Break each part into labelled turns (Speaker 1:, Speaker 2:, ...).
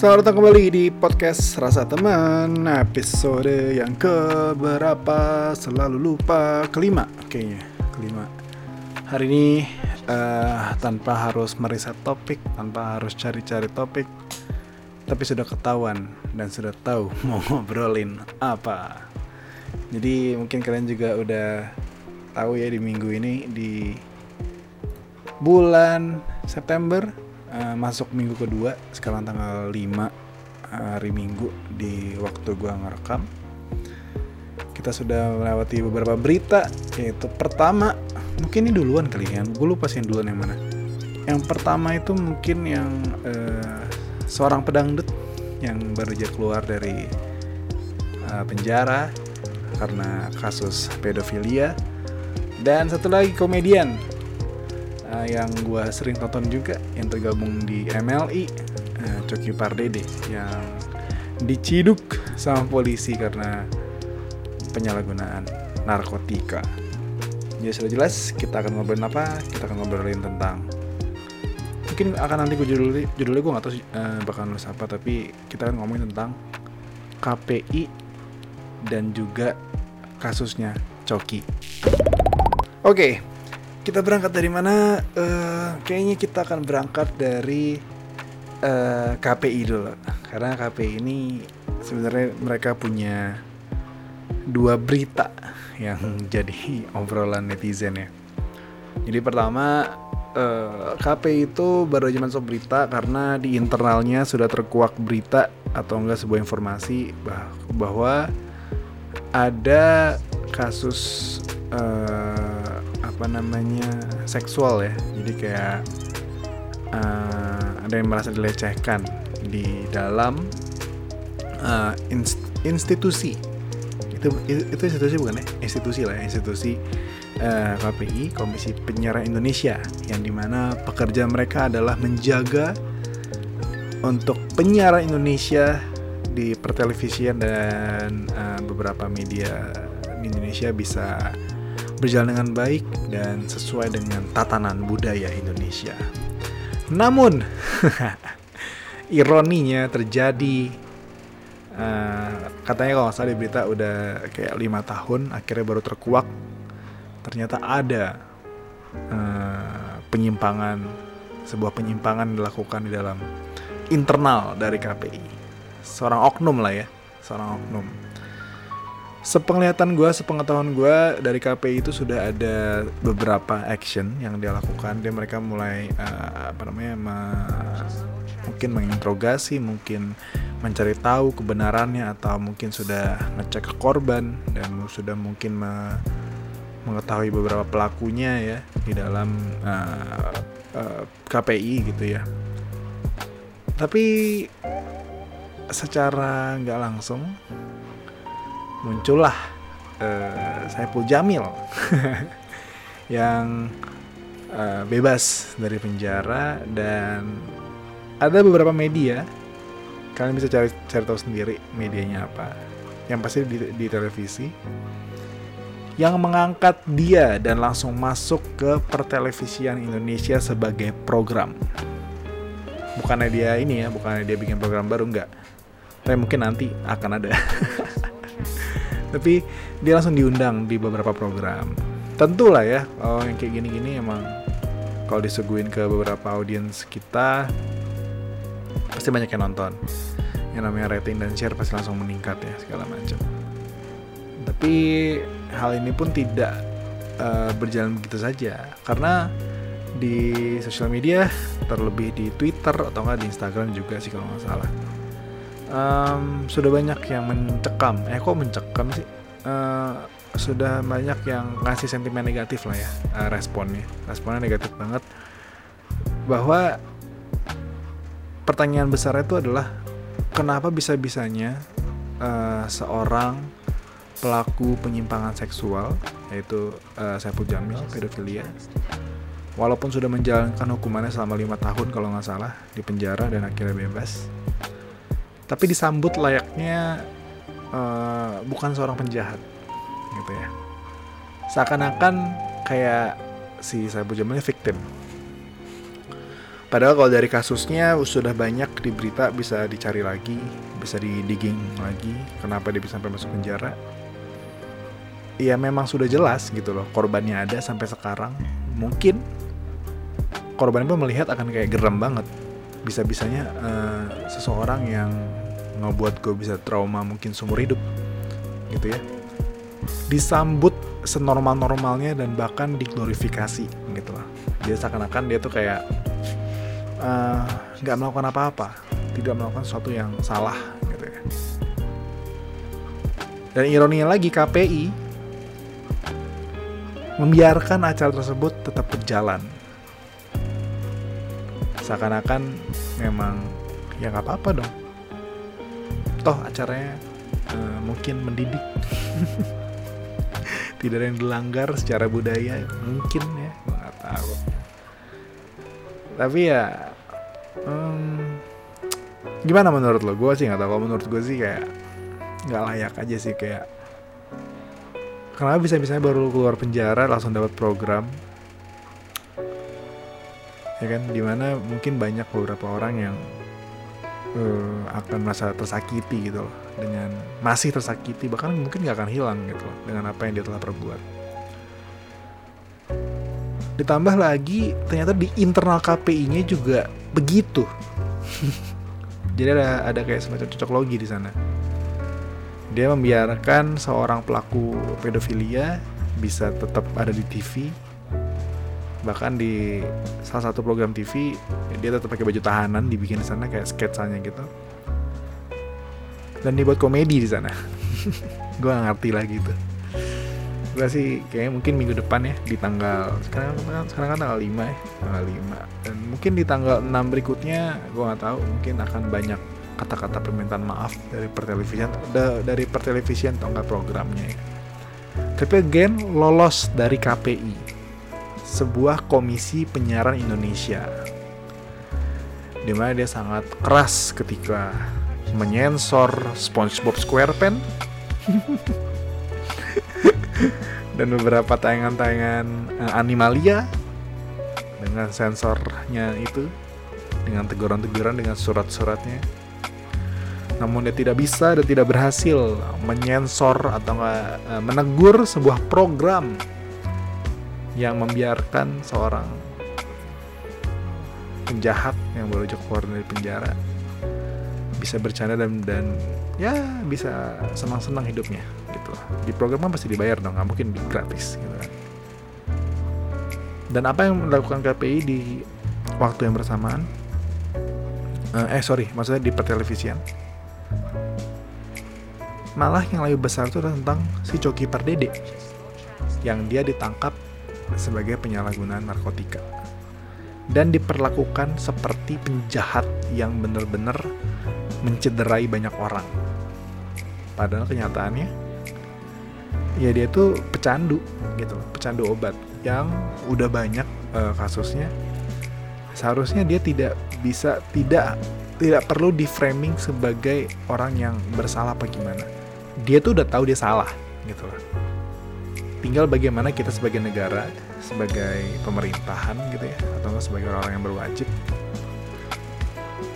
Speaker 1: Selamat datang kembali di podcast Rasa Teman Episode yang ke berapa Selalu lupa Kelima kayaknya Kelima. Hari ini uh, tanpa harus meriset topik Tanpa harus cari-cari topik Tapi sudah ketahuan Dan sudah tahu mau ngobrolin apa. Jadi mungkin kalian juga udah tahu ya di minggu ini Di bulan September uh, masuk minggu kedua sekarang tanggal 5 hari Minggu di waktu gua ngerekam. Kita sudah melewati beberapa berita yaitu pertama mungkin ini duluan kali ya gue lupa sih yang duluan yang mana. Yang pertama itu mungkin yang uh, seorang pedangdut yang baru aja keluar dari uh, penjara karena kasus pedofilia. Dan satu lagi komedian uh, yang gue sering tonton juga yang tergabung di MLI uh, Coki Pardede yang diciduk sama polisi karena penyalahgunaan narkotika. Jadi sudah jelas kita akan ngobrolin apa? Kita akan ngobrolin tentang mungkin akan nanti gue judulnya judulnya gue nggak tahu uh, bakal nulis apa tapi kita akan ngomongin tentang KPI dan juga kasusnya Coki. Oke, okay, kita berangkat dari mana? Uh, kayaknya kita akan berangkat dari uh, eh, KPI dulu, karena KPI ini sebenarnya mereka punya dua berita yang jadi obrolan netizen ya. Jadi pertama uh, eh, KPI itu baru aja masuk berita karena di internalnya sudah terkuak berita atau enggak sebuah informasi bah bahwa ada kasus uh, apa namanya seksual ya. Jadi kayak uh, ada yang merasa dilecehkan di dalam uh, inst institusi. Itu itu institusi bukan ya? Institusi lah ya, institusi uh, KPI Komisi Penyiaran Indonesia yang di mana pekerja mereka adalah menjaga untuk penyiaran Indonesia di pertelevisian dan uh, beberapa media di Indonesia bisa berjalan dengan baik dan sesuai dengan tatanan budaya Indonesia. Namun, ironinya terjadi uh, katanya kalau salah di berita udah kayak lima tahun akhirnya baru terkuak. Ternyata ada uh, penyimpangan sebuah penyimpangan dilakukan di dalam internal dari KPI seorang oknum lah ya seorang oknum sepenglihatan gue, sepengetahuan gue dari KPI itu sudah ada beberapa action yang dia lakukan. Dia mereka mulai uh, apa namanya, ma mungkin menginterogasi, mungkin mencari tahu kebenarannya atau mungkin sudah ngecek ke korban dan sudah mungkin me mengetahui beberapa pelakunya ya di dalam uh, uh, KPI gitu ya. Tapi secara nggak langsung muncullah uh, Saiful Jamil yang uh, bebas dari penjara dan ada beberapa media. Kalian bisa cari cari tahu sendiri medianya apa. Yang pasti di, di televisi. Yang mengangkat dia dan langsung masuk ke pertelevisian Indonesia sebagai program. Bukannya dia ini ya bukannya dia bikin program baru enggak. Tapi mungkin nanti akan ada tapi dia langsung diundang di beberapa program. Tentu lah ya kalau yang kayak gini-gini emang kalau disuguhin ke beberapa audiens kita pasti banyak yang nonton. Yang namanya rating dan share pasti langsung meningkat ya segala macam. Tapi hal ini pun tidak uh, berjalan begitu saja. Karena di sosial media terlebih di Twitter atau enggak di Instagram juga sih kalau nggak salah um, sudah banyak yang mencekam. Eh kok mencekam sih? Uh, sudah banyak yang ngasih sentimen negatif lah ya uh, responnya. Responnya negatif banget. Bahwa pertanyaan besar itu adalah kenapa bisa bisanya uh, seorang pelaku penyimpangan seksual yaitu uh, Saiful Jamil pedofilia walaupun sudah menjalankan hukumannya selama lima tahun kalau nggak salah di penjara dan akhirnya bebas tapi disambut layaknya uh, bukan seorang penjahat gitu ya seakan-akan kayak si Sabu Jamal victim Padahal kalau dari kasusnya sudah banyak di berita bisa dicari lagi, bisa di digging lagi, kenapa dia bisa sampai masuk penjara. Ya memang sudah jelas gitu loh, korbannya ada sampai sekarang. Mungkin korban pun melihat akan kayak geram banget. Bisa-bisanya uh, seseorang yang ngebuat gue bisa trauma mungkin seumur hidup gitu ya. Disambut senormal-normalnya dan bahkan diglorifikasi gitu lah. Dia seakan-akan dia tuh kayak eh, nggak uh, melakukan apa-apa tidak melakukan sesuatu yang salah gitu ya. Dan ironinya lagi KPI membiarkan acara tersebut tetap berjalan. Seakan-akan memang ya nggak apa-apa dong toh acaranya uh, mungkin mendidik. Tidak ada yang dilanggar secara budaya mungkin ya nggak tahu. Tapi ya um, gimana menurut lo? Gue sih nggak tahu. Menurut gue sih kayak nggak layak aja sih kayak kenapa bisa misalnya baru keluar penjara langsung dapat program? Ya kan di mana mungkin banyak beberapa orang yang uh, akan merasa tersakiti gitu loh. Dengan masih tersakiti bahkan mungkin gak akan hilang gitu loh dengan apa yang dia telah perbuat. Ditambah lagi ternyata di internal KPI-nya juga begitu. Jadi ada ada kayak semacam cocok logi di sana. Dia membiarkan seorang pelaku pedofilia bisa tetap ada di TV bahkan di salah satu program TV dia tetap pakai baju tahanan dibikin di sana kayak sketsanya gitu. Dan dibuat komedi di sana. Gue gak ngerti lagi tuh gue sih kayaknya mungkin minggu depan ya di tanggal sekarang sekarang kan tanggal 5 ya tanggal 5 dan mungkin di tanggal 6 berikutnya gue nggak tahu mungkin akan banyak kata-kata permintaan maaf dari pertelevisian dari pertelevisian atau enggak programnya ya. tapi again lolos dari KPI sebuah komisi penyiaran Indonesia. Di mana dia sangat keras ketika menyensor SpongeBob SquarePants dan beberapa tayangan-tayangan uh, Animalia dengan sensornya itu dengan teguran-teguran dengan surat-suratnya. Namun dia tidak bisa dan tidak berhasil menyensor atau uh, menegur sebuah program yang membiarkan seorang penjahat yang baru aja keluar dari penjara bisa bercanda dan dan ya bisa senang-senang hidupnya gitu. Di program kan pasti dibayar dong nggak mungkin gratis gitu kan. Dan apa yang melakukan KPI di waktu yang bersamaan? Uh, eh sorry maksudnya di pertelevisian. Malah yang lebih besar itu tentang si Coki Pardede yang dia ditangkap sebagai penyalahgunaan narkotika dan diperlakukan seperti penjahat yang benar-benar mencederai banyak orang. Padahal kenyataannya ya dia tuh pecandu gitu, pecandu obat yang udah banyak uh, kasusnya. Seharusnya dia tidak bisa tidak tidak perlu di framing sebagai orang yang bersalah apa gimana. Dia tuh udah tahu dia salah gitu loh tinggal bagaimana kita sebagai negara sebagai pemerintahan gitu ya atau sebagai orang-orang yang berwajib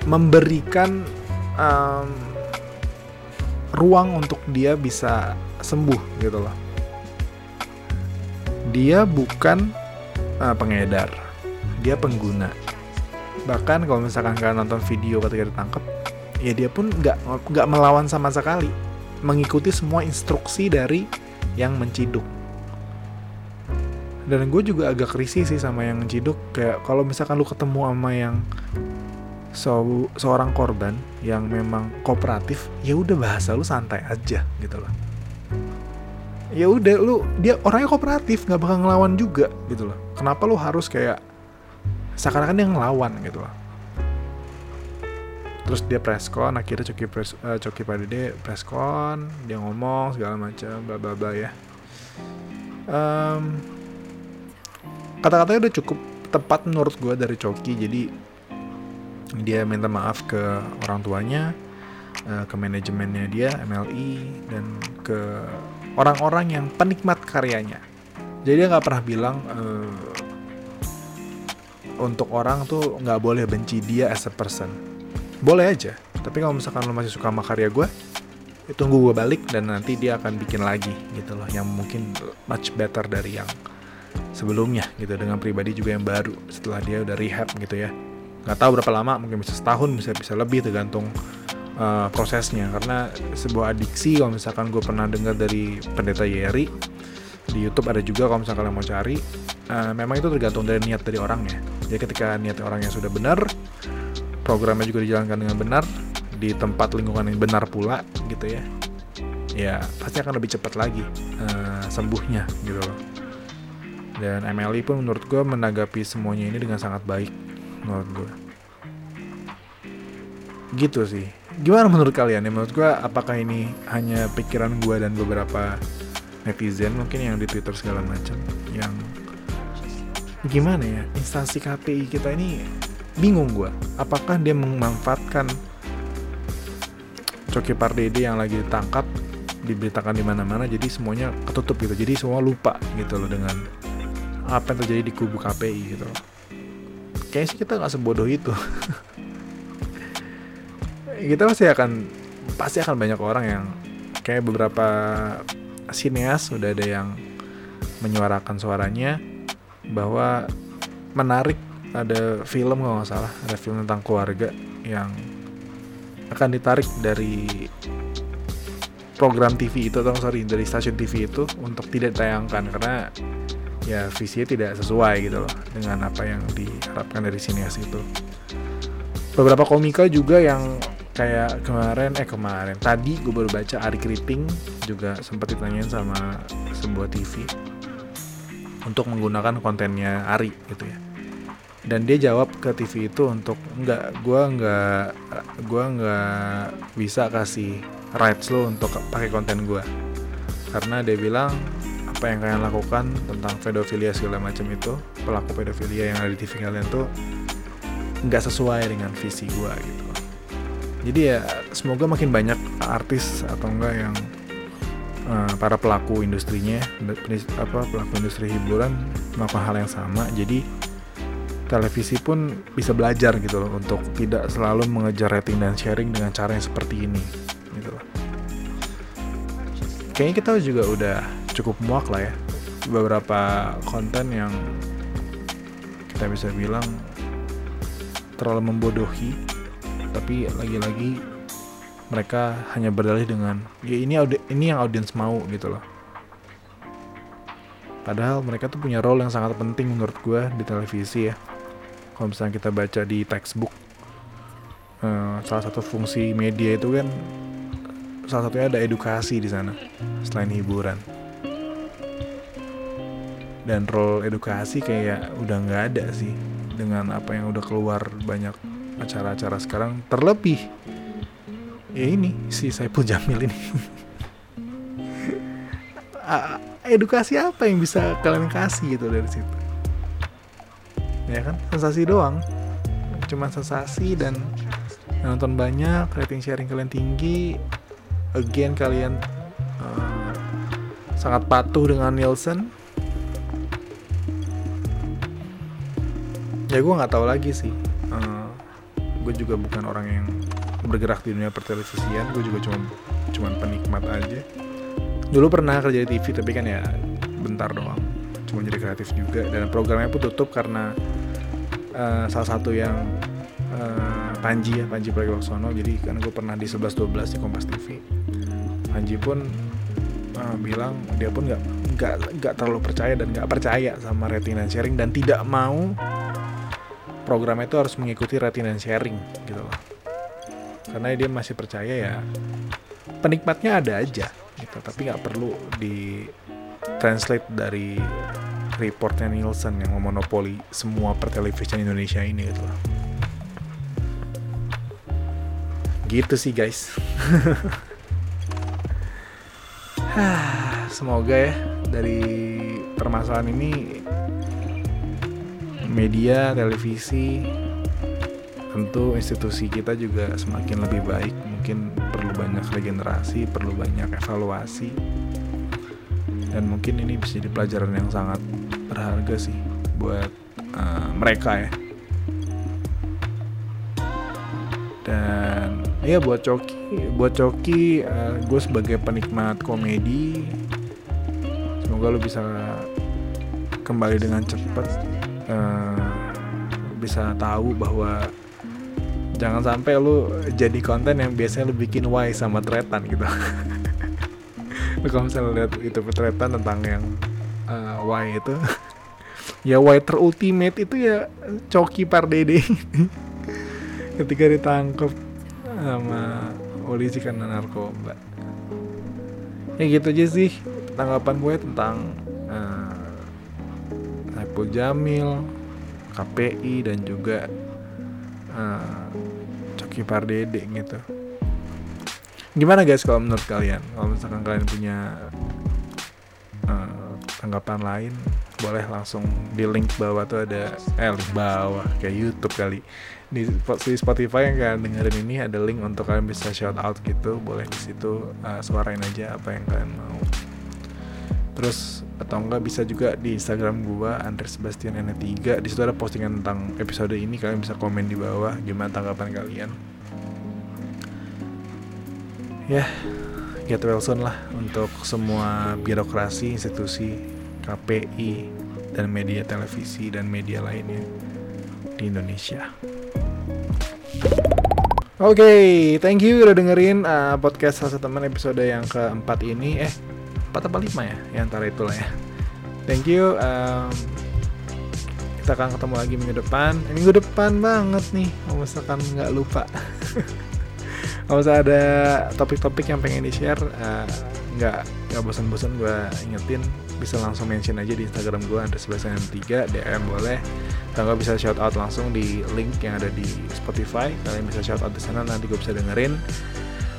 Speaker 1: memberikan um, ruang untuk dia bisa sembuh gitu loh. Dia bukan uh, pengedar dia pengguna. Bahkan kalau misalkan kalian nonton video ketika ditangkap ya dia pun nggak nggak melawan sama sekali mengikuti semua instruksi dari yang menciduk dan gue juga agak risih sih sama yang ciduk. Kayak kalau misalkan lu ketemu sama yang so, seorang korban yang memang kooperatif ya udah bahasa lu santai aja gitu loh. Ya udah lu dia orangnya kooperatif nggak bakal ngelawan juga gitu loh. Kenapa lu harus kayak seakan-akan dia ngelawan gitu loh? Terus dia preskon akhirnya coki pres uh, coki pada dia preskon dia ngomong segala macam bla bla bla ya. Um, kata-katanya udah cukup tepat menurut gue dari Coki. Jadi dia minta maaf ke orang tuanya eh, ke manajemennya dia MLI dan ke orang-orang yang penikmat karyanya. Jadi dia nggak pernah bilang uh, untuk orang tuh nggak boleh benci dia as a person. Boleh aja tapi kalau misalkan lo masih suka sama karya gue ya tunggu gue balik dan nanti dia akan bikin lagi gitu loh yang mungkin much better dari yang sebelumnya gitu dengan pribadi juga yang baru setelah dia udah rehab gitu ya. Nggak tahu berapa lama mungkin bisa setahun bisa bisa lebih tergantung uh, prosesnya. Karena sebuah adiksi kalau misalkan gue pernah dengar dari pendeta Yeri di YouTube ada juga kalau misalkan kalian mau cari uh, memang itu tergantung dari niat dari orangnya jadi ketika niat orangnya sudah benar programnya juga dijalankan dengan benar di tempat lingkungan yang benar pula gitu ya ya pasti akan lebih cepat lagi uh, sembuhnya gitu loh dan MLI pun menurut gue menanggapi semuanya ini dengan sangat baik menurut gue gitu sih. Gimana menurut kalian ya menurut gue apakah ini hanya pikiran gue dan beberapa netizen mungkin yang di Twitter segala macam yang gimana ya instansi KPI kita ini bingung gue apakah dia memanfaatkan Coki Pardede yang lagi ditangkap diberitakan di mana-mana jadi semuanya ketutup gitu. Jadi semua lupa gitu loh dengan apa yang terjadi di kubu KPI gitu. Loh kayaknya sih kita nggak sebodoh itu. Kita pasti akan pasti akan banyak orang yang kayak beberapa sineas udah ada yang menyuarakan suaranya bahwa menarik ada film kalau nggak salah ada film tentang keluarga yang akan ditarik dari program TV itu atau sorry dari stasiun TV itu untuk tidak ditayangkan. Karena ya visinya tidak sesuai gitu loh dengan apa yang diharapkan dari sinias itu. Beberapa komika juga yang kayak kemarin eh kemarin. Tadi gue baru baca Ari Kriting juga sempat ditanyain sama sebuah TV untuk menggunakan kontennya Ari gitu ya. Dan dia jawab ke TV itu untuk nggak gue nggak gue nggak bisa kasih rights lo untuk pakai konten gue karena dia bilang apa yang kalian lakukan tentang pedofilia segala macam itu pelaku pedofilia yang ada di TV kalian tuh nggak sesuai dengan visi gue gitu jadi ya semoga makin banyak artis atau enggak yang uh, para pelaku industrinya apa pelaku industri hiburan melakukan hal yang sama jadi televisi pun bisa belajar gitu loh untuk tidak selalu mengejar rating dan sharing dengan cara yang seperti ini gitu loh. Kayaknya kita juga udah cukup muak lah ya. Beberapa konten yang kita bisa bilang terlalu membodohi tapi lagi-lagi mereka hanya berdalih dengan ya ini ini yang audiens mau gitu loh. Padahal mereka tuh punya role yang sangat penting menurut gue di televisi ya. Kalau misalnya kita baca di textbook uh, salah satu fungsi media itu kan salah satunya ada edukasi di sana selain hiburan dan role edukasi kayak udah nggak ada sih dengan apa yang udah keluar banyak acara-acara sekarang. Terlebih ya ini si Saipul Jamil ini. Edukasi apa yang bisa kalian kasih gitu dari situ? Ya kan? Sensasi doang. Cuma sensasi dan nonton banyak rating sharing kalian tinggi again kalian uh, sangat patuh dengan Nielsen ya gue nggak tahu lagi sih. Uh, eh, gue juga bukan orang yang bergerak di dunia pertelevisian. Gue juga cuma cuma penikmat aja. Dulu pernah kerja di TV tapi kan ya bentar doang. Cuma jadi kreatif juga. Dan programnya pun tutup karena uh, salah satu yang uh, Panji ya Panji Pragiwaksono. Jadi kan gue pernah di 11-12 di Kompas TV Panji pun uh, bilang dia pun nggak nggak nggak terlalu percaya dan nggak percaya sama rating dan sharing dan tidak mau program itu harus mengikuti rating dan sharing gitu loh karena dia masih percaya ya penikmatnya ada aja gitu tapi nggak perlu di translate dari reportnya Nielsen yang memonopoli semua pertelevisian Indonesia ini gitu loh. Gitu sih guys. Semoga ya dari permasalahan ini media televisi tentu institusi kita juga semakin lebih baik. Mungkin perlu banyak regenerasi perlu banyak evaluasi. Dan mungkin ini bisa jadi pelajaran yang sangat berharga sih buat uh, mereka ya. Dan ya buat coki buat coki uh, gue sebagai penikmat komedi semoga lo bisa kembali dengan cepat uh, bisa tahu bahwa jangan sampai lu jadi konten yang biasanya lu bikin why sama tretan gitu. Lu kalau misalnya lihat itu tretan tentang yang uh, why itu ya why terultimate itu ya Coki Pardede. Ketika ditangkap sama polisi karena narkoba. Ya gitu aja sih tanggapan gue tentang uh, Saiful Jamil KPI dan juga uh, Coki Pardede gitu. Gimana guys kalau menurut kalian? Kalau misalkan kalian punya uh, tanggapan lain boleh langsung di link bawah tuh ada eh link bawah kayak YouTube kali. Di, Spotify yang kalian dengerin ini ada link untuk kalian bisa shout out gitu. Boleh di situ uh, suarain aja apa yang kalian mau terus atau enggak bisa juga di Instagram gua Andre Sebastian N3 di situ ada postingan tentang episode ini kalian bisa komen di bawah gimana tanggapan kalian ya get well soon lah untuk semua birokrasi institusi KPI dan media televisi dan media lainnya di Indonesia. Oke, okay, thank you udah dengerin uh, podcast salah satu teman episode yang keempat ini. Eh, empat apa lima ya? Ya antara itulah ya. Thank you. Um, kita akan ketemu lagi minggu depan. Eh, minggu depan banget nih, kalau misalkan nggak lupa. kalau misalnya ada topik-topik yang pengen di share, uh, nggak nggak bosan-bosan gue ingetin bisa langsung mention aja di Instagram gue ada sebelas tiga DM boleh kalau nggak bisa shout out langsung di link yang ada di Spotify kalian bisa shout out di sana nanti gue bisa dengerin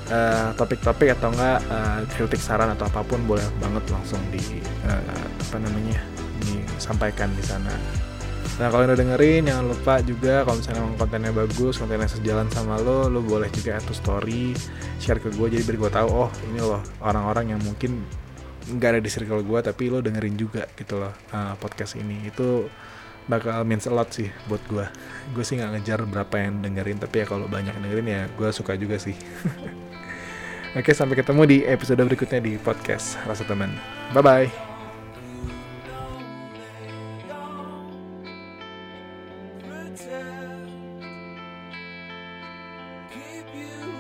Speaker 1: uh, topik-topik atau enggak uh, kritik saran atau apa pun boleh banget langsung di uh, apa namanya disampaikan di sana. Nah kalau udah dengerin jangan lupa juga kalau misalnya emang kontennya bagus, kontennya sejalan sama lo, lo boleh juga add story, share ke gue jadi biar gue tahu oh ini loh orang-orang yang mungkin nggak ada di circle gue tapi lo dengerin juga gitu loh uh, podcast ini. Itu bakal means a lot sih buat gue gue sih nggak ngejar berapa yang dengerin tapi ya kalau banyak dengerin ya gue suka juga sih Oke, sampai ketemu di episode berikutnya di podcast Rasa Teman.
Speaker 2: Bye-bye. you